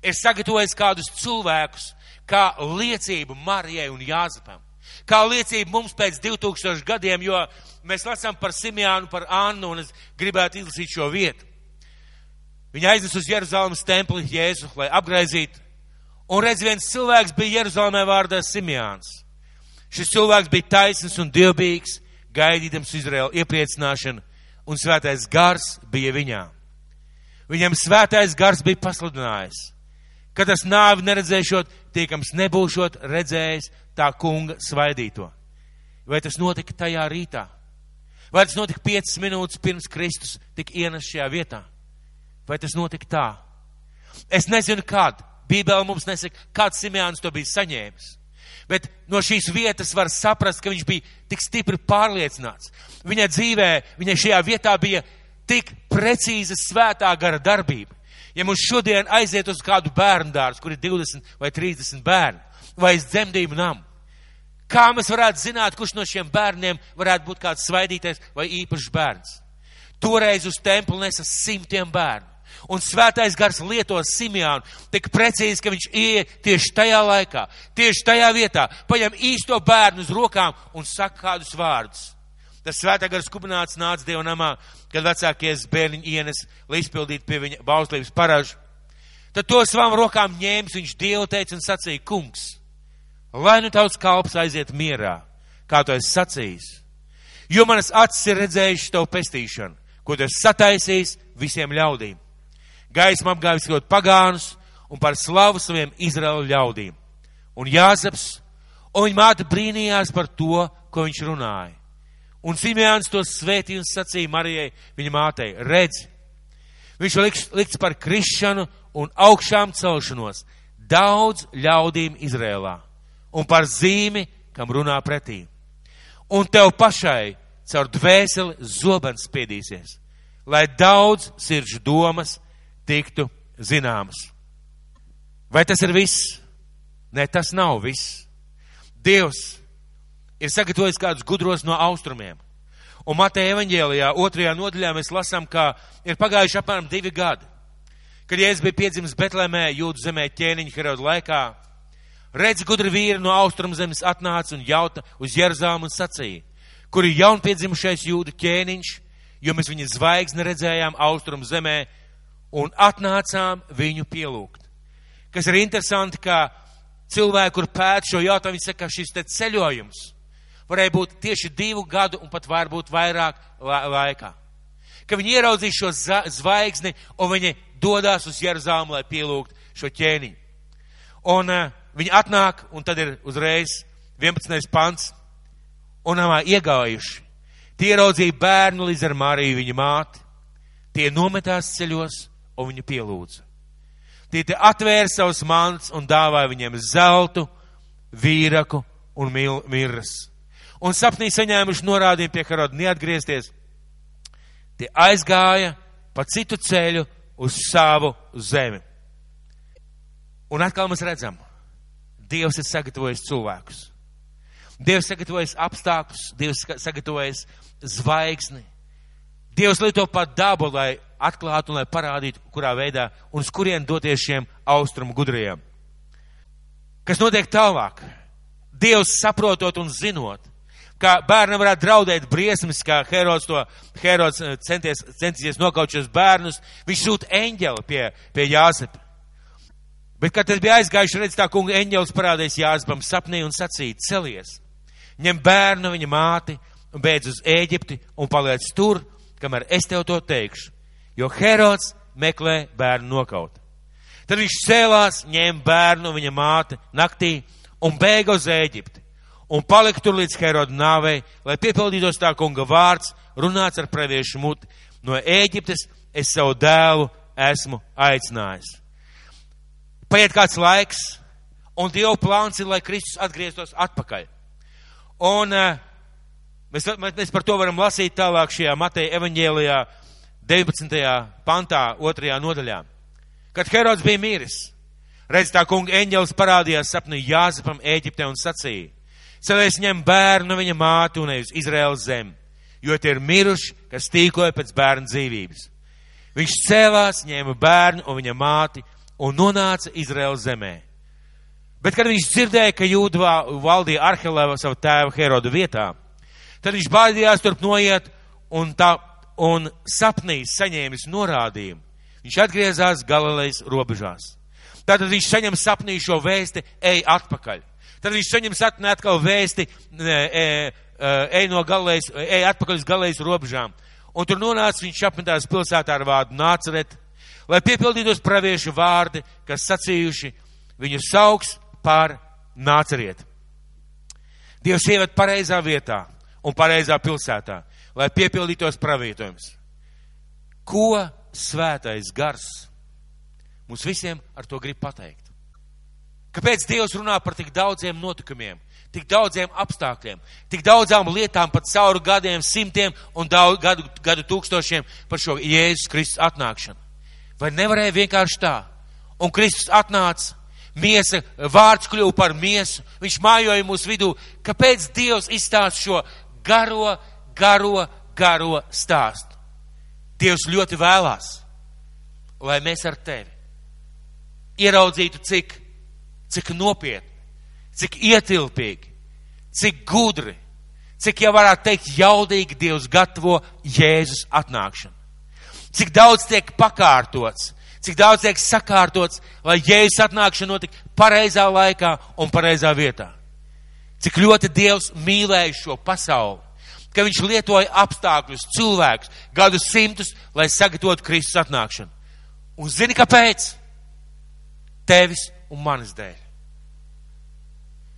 ir sagatavojis kādus cilvēkus kā liecību Marijai un Jāzepam. Kā liecību mums pēc 2000 gadiem, jo mēs lasām par Simjānu, par Annu, un es gribētu izlasīt šo vietu. Viņa aiznes uz Jeruzalemes templi Jēzu, lai apgraizītu. Un redz, viens cilvēks bija Jeruzalemē vārdā Simjāns. Šis cilvēks bija taisns un dievbijīgs, gaidīdams Izraēlu iepriecināšanu un svētais gars bija viņā. Viņam svētais gars bija pasludinājis, ka tas nāvi neredzēšot, tiekams nebūšot redzējis tā kunga svaidīto. Vai tas notika tajā rītā? Vai tas notika piecas minūtes pirms Kristus tika ienes šajā vietā? Vai tas notika tā? Es nezinu, kad. Bībele mums nesaka, kāds Simēns to bija saņēmis. Bet no šīs vietas var saprast, ka viņš bija tik stipri pārliecināts. Viņa dzīvē, viņa šajā vietā bija tik precīza svētā gara darbība. Ja mums šodien aiziet uz kādu bērnu dārzu, kur ir 20 vai 30 bērni, vai uz dzemdību namu, kā mēs varētu zināt, kurš no šiem bērniem varētu būt kāds svaidītais vai īpašs bērns? Toreiz uz templi nesa simtiem bērnu. Un svētais gars lieto Simjānu tik precīzi, ka viņš ieiet tieši tajā laikā, tieši tajā vietā, paņem īsto bērnu uz rokām un saka kādus vārdus. Tas svētā gars kubināts nāca Dieva namā, kad vecākies bērniņi ienes, lai izpildītu pie viņa bauslības paražu. Tad to savām rokām ņēmis, viņš Dievu teica un sacīja, kungs, lai nu tavs kalps aiziet mierā, kā tu esi sacījis. Jo manas acis ir redzējuši tavu pestīšanu, ko tu esi sataisījis visiem ļaudīm gaismu apgāviskot pagānus un par slavu saviem Izraēlu ļaudīm. Un Jāzeps, un viņa māte brīnījās par to, ko viņš runāja. Un Simjāns to svētīja un sacīja Marijai, viņa mātei, redz, viņš liks, liks par krišanu un augšām celšanos daudz ļaudīm Izrēlā un par zīmi, kam runā pretī. Un tev pašai caur dvēseli zobens spiedīsies, lai daudz sirdžu domas tiktu zināmas. Vai tas ir viss? Nē, tas nav viss. Dievs ir sagatavojis kādus gudros no austrumiem. Un Mateja evaņģēlijā otrajā nodaļā mēs lasām, ka ir pagājuši apmēram divi gadi, kad Jēzus bija piedzimis Betlēmē, Jūdu zemē ķēniņa Heroda laikā. Redz, gudri vīri no austrumu zemes atnāca un jauta uz Jeruzāmu un sacīja, kur ir jaunpiedzimušais Jūdu ķēniņš, jo mēs viņa zvaigzni redzējām austrumu zemē, un atnācām viņu pielūgt. Kas ir interesanti, ka cilvēki, kur pēt šo jautājumu, viņi saka, ka šis te ceļojums varēja būt tieši divu gadu un pat varbūt vairāk la laikā. Ka viņi ieraudzīs šo zvaigzni un viņi dodās uz Jeruzāmu, lai pielūgt šo ķēniņu. Un uh, viņi atnāk un tad ir uzreiz 11. pants un namā iegājuši. Tie ieraudzīja bērnu līdz ar Mariju viņa māti. Tie nometās ceļos un viņu pielūdza. Tie te atvēra savus mans un dāvāja viņiem zeltu, vīraku un mirras. Un sapnī saņēmuši norādījumu pie Heroda neatgriezties. Tie aizgāja pa citu ceļu uz savu zemi. Un atkal mēs redzam, Dievs ir sagatavojis cilvēkus. Dievs sagatavojas apstākļus, Dievs sagatavojas zvaigzni. Dievs lieto pat dabu, lai atklātu un lai parādītu, kurā veidā un uz kurien doties šiem austrumu gudrajiem. Kas notiek tālāk? Dievs saprotot un zinot, ka bērnam varētu draudēt briesmas, kā Herods to, Herods eh, centies, centīsies nokaut šos bērnus, viņš sūta eņģeli pie, pie Jāzepa. Bet, kad tas bija aizgājuši, redz tā kunga eņģelis parādījis Jāzepam sapnī un sacīja, celies, ņem bērnu, viņa māti un beidz uz Ēģipti un paliec tur, kamēr es tev to teikšu jo Herods meklē bērnu nokaut. Tad viņš cēlās, ņēma bērnu, viņa māte naktī un bēga uz Ēģipti. Un palika tur līdz Heroda nāvei, lai piepildītos tā kunga vārds, runāts ar praviešu muti. No Ēģiptes es savu dēlu esmu aicinājis. Paiet kāds laiks, un Dieva plāns ir, lai Kristus atgrieztos atpakaļ. Un uh, mēs, mēs par to varam lasīt tālāk šajā Mateja evaņģēlijā, 19. pantā, otrajā nodaļā. Kad Herods bija miris, Redz, tā kunga eņģelis parādījās sapnī Jāzepam Ēģiptē un sacīja, Celēs ņem bērnu viņa mātu un uz Izraels zemi, jo tie ir miruši, kas tīkoja pēc bērna dzīvības. Viņš cēlās, ņēma bērnu un viņa māti un nonāca Izraels zemē. Bet, kad viņš dzirdēja, ka Jūda valdīja Arhelēva savu tēvu Herodu vietā, tad viņš baidījās turp noiet un, tā, un sapnī saņēmis norādījumu. Viņš atgriezās Galilejas robežās. Tātad viņš saņem sapnī šo vēsti, ej atpakaļ. Tad viņš saņem sapnī atkal vēsti, e, e, ej no Galilejas, ej atpakaļ uz Galilejas robežām. Un tur nonāca viņš apmetās pilsētā ar vārdu nāceret, lai piepildītos praviešu vārdi, kas sacījuši, viņu sauks par nāceriet. Dievs ieved pareizā vietā un pareizā pilsētā, lai piepildītos pravietojums. Ko svētais gars mums visiem ar to grib pateikt? Kāpēc Dievs runā par tik daudziem notikumiem, tik daudziem apstākļiem, tik daudzām lietām, pat cauri gadiem, simtiem un daudz, gadu, gadu tūkstošiem par šo Jēzus Kristus atnākšanu? Vai nevarēja vienkārši tā? Un Kristus atnāca, miesa, vārds kļuva par miesu, viņš mājoja mūsu vidū. Kāpēc Dievs izstāsta šo garo, garo, garo stāstu? Dievs ļoti vēlās, lai mēs ar tevi ieraudzītu, cik cik nopietni, cik ietilpīgi, cik gudri, cik jau varētu teikt jaudīgi Dievs gatavo Jēzus atnākšanu. Cik daudz tiek pakārtots, cik daudz tiek sakārtots, lai Jēzus atnākšana notika pareizā laikā un pareizā vietā. Cik ļoti Dievs mīlēja šo pasauli, ka viņš lietoja apstākļus, cilvēkus, gadu simtus, lai sagatavotu Kristus atnākšanu. Un zini, kāpēc? Tevis un manis dēļ.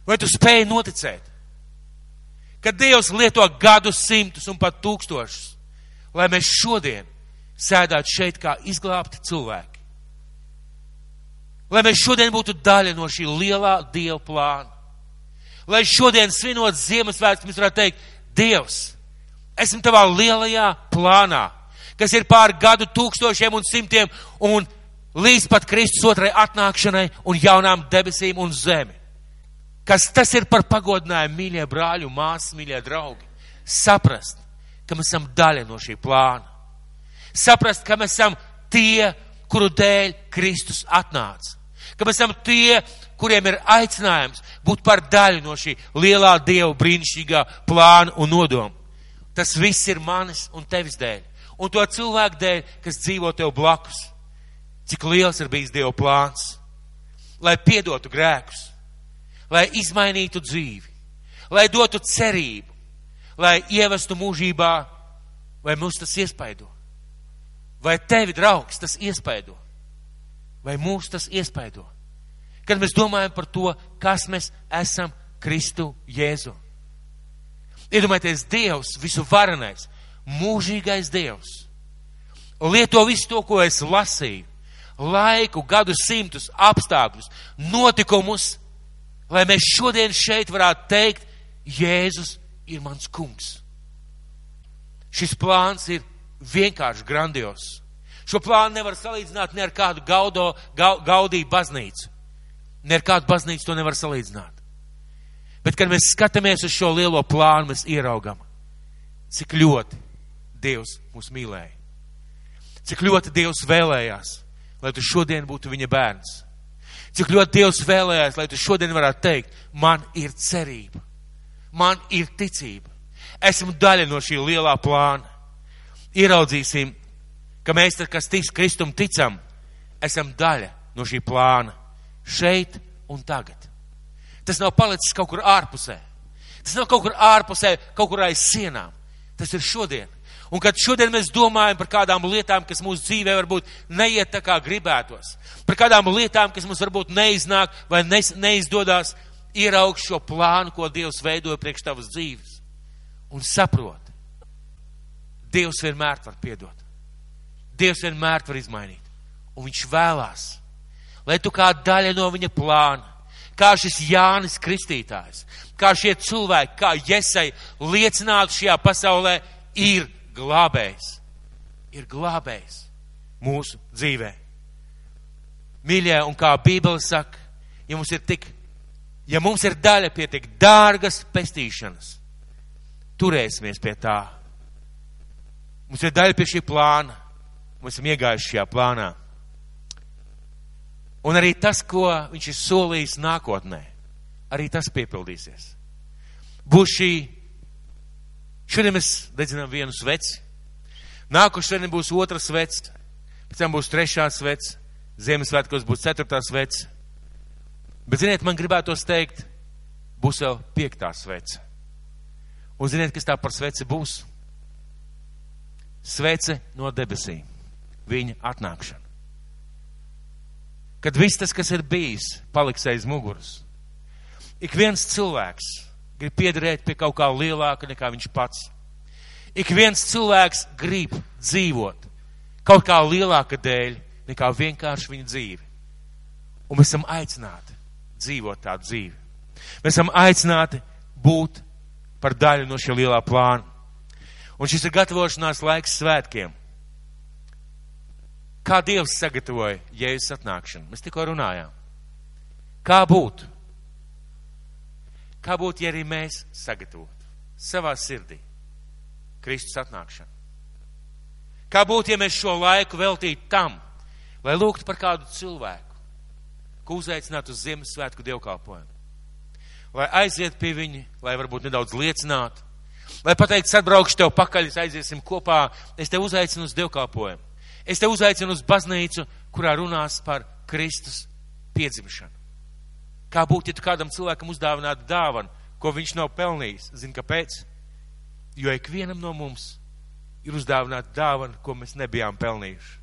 Vai tu spēji noticēt, ka Dievs lieto gadus simtus un pat tūkstošus, lai mēs šodien sēdētu šeit kā izglābti cilvēki? Lai mēs šodien būtu daļa no šī lielā Dieva plāna. Lai šodien svinot Ziemassvētkus, mēs varētu teikt, Dievs, esmu tavā lielajā plānā, kas ir pār gadu tūkstošiem un simtiem un līdz pat Kristus otrai atnākšanai un jaunām debesīm un zemi. Kas tas ir par pagodinājumu, mīļie brāļi māsas, mīļie draugi? Saprast, ka mēs esam daļa no šī plāna. Saprast, ka mēs esam tie, kuru dēļ Kristus atnāca. Ka mēs esam tie, kuriem ir aicinājums būt par daļu no šī lielā Dieva brīnišķīgā plāna un nodoma. Tas viss ir manis un tevis dēļ. Un to cilvēku dēļ, kas dzīvo tev blakus cik liels ir bijis Dieva plāns, lai piedotu grēkus, lai izmainītu dzīvi, lai dotu cerību, lai ievestu mūžībā, vai mūs tas iespaido? Vai tevi, draugs, tas iespaido? Vai mūs tas iespaido? Kad mēs domājam par to, kas mēs esam Kristu Jēzu. Iedomājieties, Dievs, visu varenais, mūžīgais Dievs, lieto visu to, ko es lasīju, laiku, gadu simtus, apstākļus, notikumus, lai mēs šodien šeit varētu teikt, Jēzus ir mans kungs. Šis plāns ir vienkārši grandios. Šo plānu nevar salīdzināt ne ar kādu gaudo, ga, gaudīju baznīcu. Ne ar kādu baznīcu to nevar salīdzināt. Bet, kad mēs skatāmies uz šo lielo plānu, mēs ieraugam, cik ļoti Dievs mūs mīlēja. Cik ļoti Dievs vēlējās, lai tu šodien būtu viņa bērns. Cik ļoti Dievs vēlējās, lai tu šodien varētu teikt, man ir cerība, man ir ticība. Esmu daļa no šī lielā plāna. Ieraudzīsim, ka mēs, kas tic Kristum ticam, esam daļa no šī plāna šeit un tagad. Tas nav palicis kaut kur ārpusē. Tas nav kaut kur ārpusē, kaut kur aiz sienām. Tas ir šodien. Un kad šodien mēs domājam par kādām lietām, kas mūsu dzīvē varbūt neiet tā kā gribētos, par kādām lietām, kas mums varbūt neiznāk vai neizdodas, ieraugt šo plānu, ko Dievs veidoja priekš tavas dzīves. Un saprot, Dievs vienmēr var piedot. Dievs vienmēr var izmainīt. Un viņš vēlās, lai tu kā daļa no viņa plāna, kā šis Jānis Kristītājs, kā šie cilvēki, kā Jesai liecinātu šajā pasaulē, ir glābējs, ir glābējs mūsu dzīvē. Mīļie, un kā Bībele saka, ja mums ir tik, ja mums ir daļa pie tik dārgas pestīšanas, turēsimies pie tā. Mums ir daļa pie šī plāna. Mēs esam iegājuši šajā plānā. Un arī tas, ko viņš ir solījis nākotnē, arī tas piepildīsies. Būs šī, šodien mēs dedzinām vienu sveci, nākošais būs otrs svets, pēc tam būs trešā svets, Ziemassvētkos būs ceturtā svets. Bet, ziniet, man gribētos teikt, būs vēl piektā svece. Un ziniet, kas tā par sveci būs? Svece no debesīm. Viņa atnākšana. Kad viss tas, kas ir bijis, paliks aiz muguras. Ik viens cilvēks grib piederēt pie kaut kā lielāka nekā viņš pats. Ik viens cilvēks grib dzīvot kaut kā lielāka dēļ nekā vienkārši viņa dzīve. Un mēs esam aicināti dzīvot tādu dzīvi. Mēs esam aicināti būt par daļu no šī lielā plāna. Un šis ir gatavošanās laiks svētkiem. Kā Dievs sagatavoja jēzus atnākšanu? Mēs tikko runājām. Kā būtu? Kā būtu, ja arī mēs sagatavotu savā sirdī Kristus atnākšanu? Kā būtu, ja mēs šo laiku veltītu tam, lai lūgtu par kādu cilvēku, ko uzaicinātu uz Ziemassvētku dievkalpojumu. Lai aiziet pie viņa, lai varbūt nedaudz liecinātu, lai pateikt, atbraukšu tev pakaļ, aiziesim kopā, es te uzaicinu uz dievkalpojumu. Es te uzaicinu uz baznīcu, kurā runās par Kristus piedzimšanu. Kā būtu, ja kādam cilvēkam uzdāvinātu dāvanu, ko viņš nav pelnījis? Zini, kāpēc? Jo ikvienam no mums ir uzdāvināta dāvana, ko mēs nebijām pelnījuši.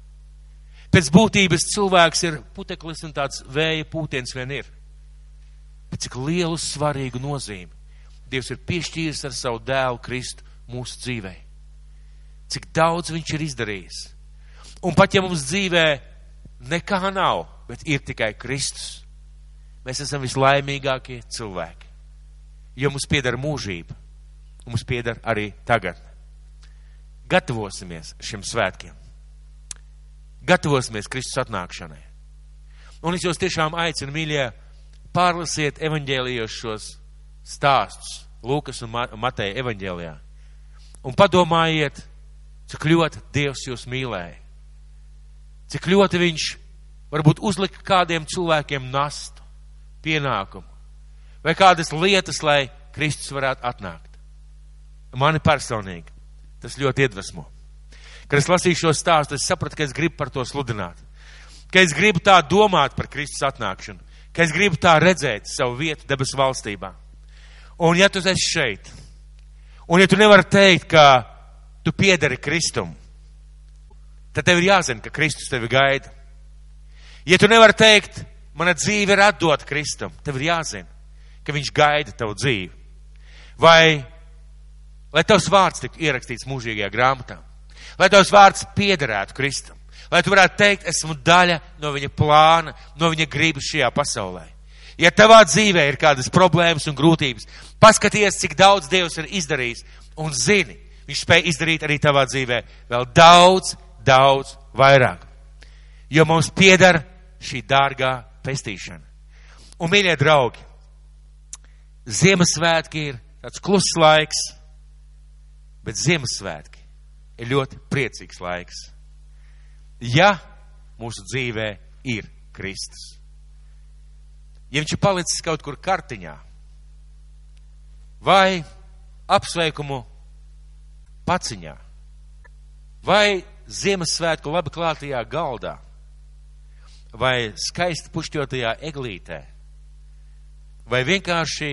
Pēc būtības cilvēks ir puteklis un tāds vēja pūtiens vien ir. Bet cik lielu svarīgu nozīmi Dievs ir piešķīris ar savu dēlu Kristu mūsu dzīvē. Cik daudz viņš ir izdarījis. Un pat ja mums dzīvē nekā nav, bet ir tikai Kristus, mēs esam vislaimīgākie cilvēki. Jo mums pieder mūžība, mums pieder arī tagad. Gatavosimies šiem svētkiem gatavosimies Kristus atnākšanai. Un es jūs tiešām aicinu, mīļie, pārlasiet evaņģēlijos šos stāstus, Lūkas un Mateja evaņģēlijā, un padomājiet, cik ļoti Dievs jūs mīlēja, cik ļoti Viņš varbūt uzlika kādiem cilvēkiem nastu, pienākumu, vai kādas lietas, lai Kristus varētu atnākt. Mani personīgi tas ļoti iedvesmo. Kad es lasīju šo stāstu, es sapratu, ka es gribu par to sludināt. Ka es gribu tā domāt par Kristus atnākšanu. Ka es gribu tā redzēt savu vietu debesu valstībā. Un ja tu esi šeit, un ja tu nevari teikt, ka tu piedari Kristum, tad tev ir jāzina, ka Kristus tevi gaida. Ja tu nevari teikt, mana dzīve ir atdota Kristum, tev ir jāzina, ka viņš gaida tavu dzīvi. Vai, lai tavs vārds tiktu ierakstīts mūžīgajā grāmatā lai tavs vārds piederētu Kristum, lai tu varētu teikt, esmu daļa no viņa plāna, no viņa gribas šajā pasaulē. Ja tavā dzīvē ir kādas problēmas un grūtības, paskaties, cik daudz Dievs ir izdarījis un zini, viņš spēj izdarīt arī tavā dzīvē vēl daudz, daudz vairāk. Jo mums piedara šī dārgā pestīšana. Un, mīļie draugi, Ziemassvētki ir tāds kluss laiks, bet Ziemassvētki ir ļoti priecīgs laiks. Ja mūsu dzīvē ir Kristus. Ja viņš ir palicis kaut kur kartiņā, vai apsveikumu paciņā, vai Ziemassvētku labi klātajā galdā, vai skaisti pušķotajā eglītē, vai vienkārši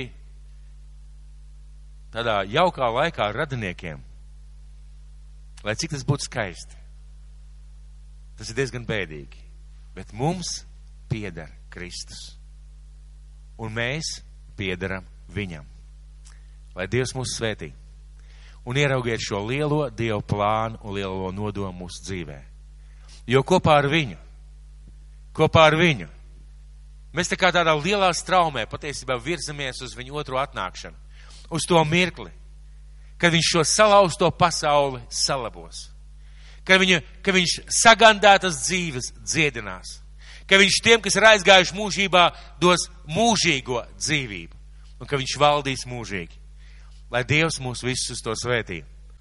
tādā jaukā laikā ar radiniekiem, lai cik tas būtu skaisti. Tas ir diezgan bēdīgi. Bet mums pieder Kristus. Un mēs piedaram viņam. Lai Dievs mūs svētī. Un ieraugiet šo lielo Dievu plānu un lielo nodomu mūsu dzīvē. Jo kopā ar viņu, kopā ar viņu, mēs tā kā tādā lielā straumē patiesībā virzamies uz viņu otro atnākšanu. Uz to mirkli, kad viņš šo salauzto pasauli salabos, ka, viņu, ka viņš sagandētas dzīves dziedinās, ka viņš tiem, kas ir aizgājuši mūžībā, dos mūžīgo dzīvību un ka viņš valdīs mūžīgi. Lai Dievs mūs visus uz to svētī.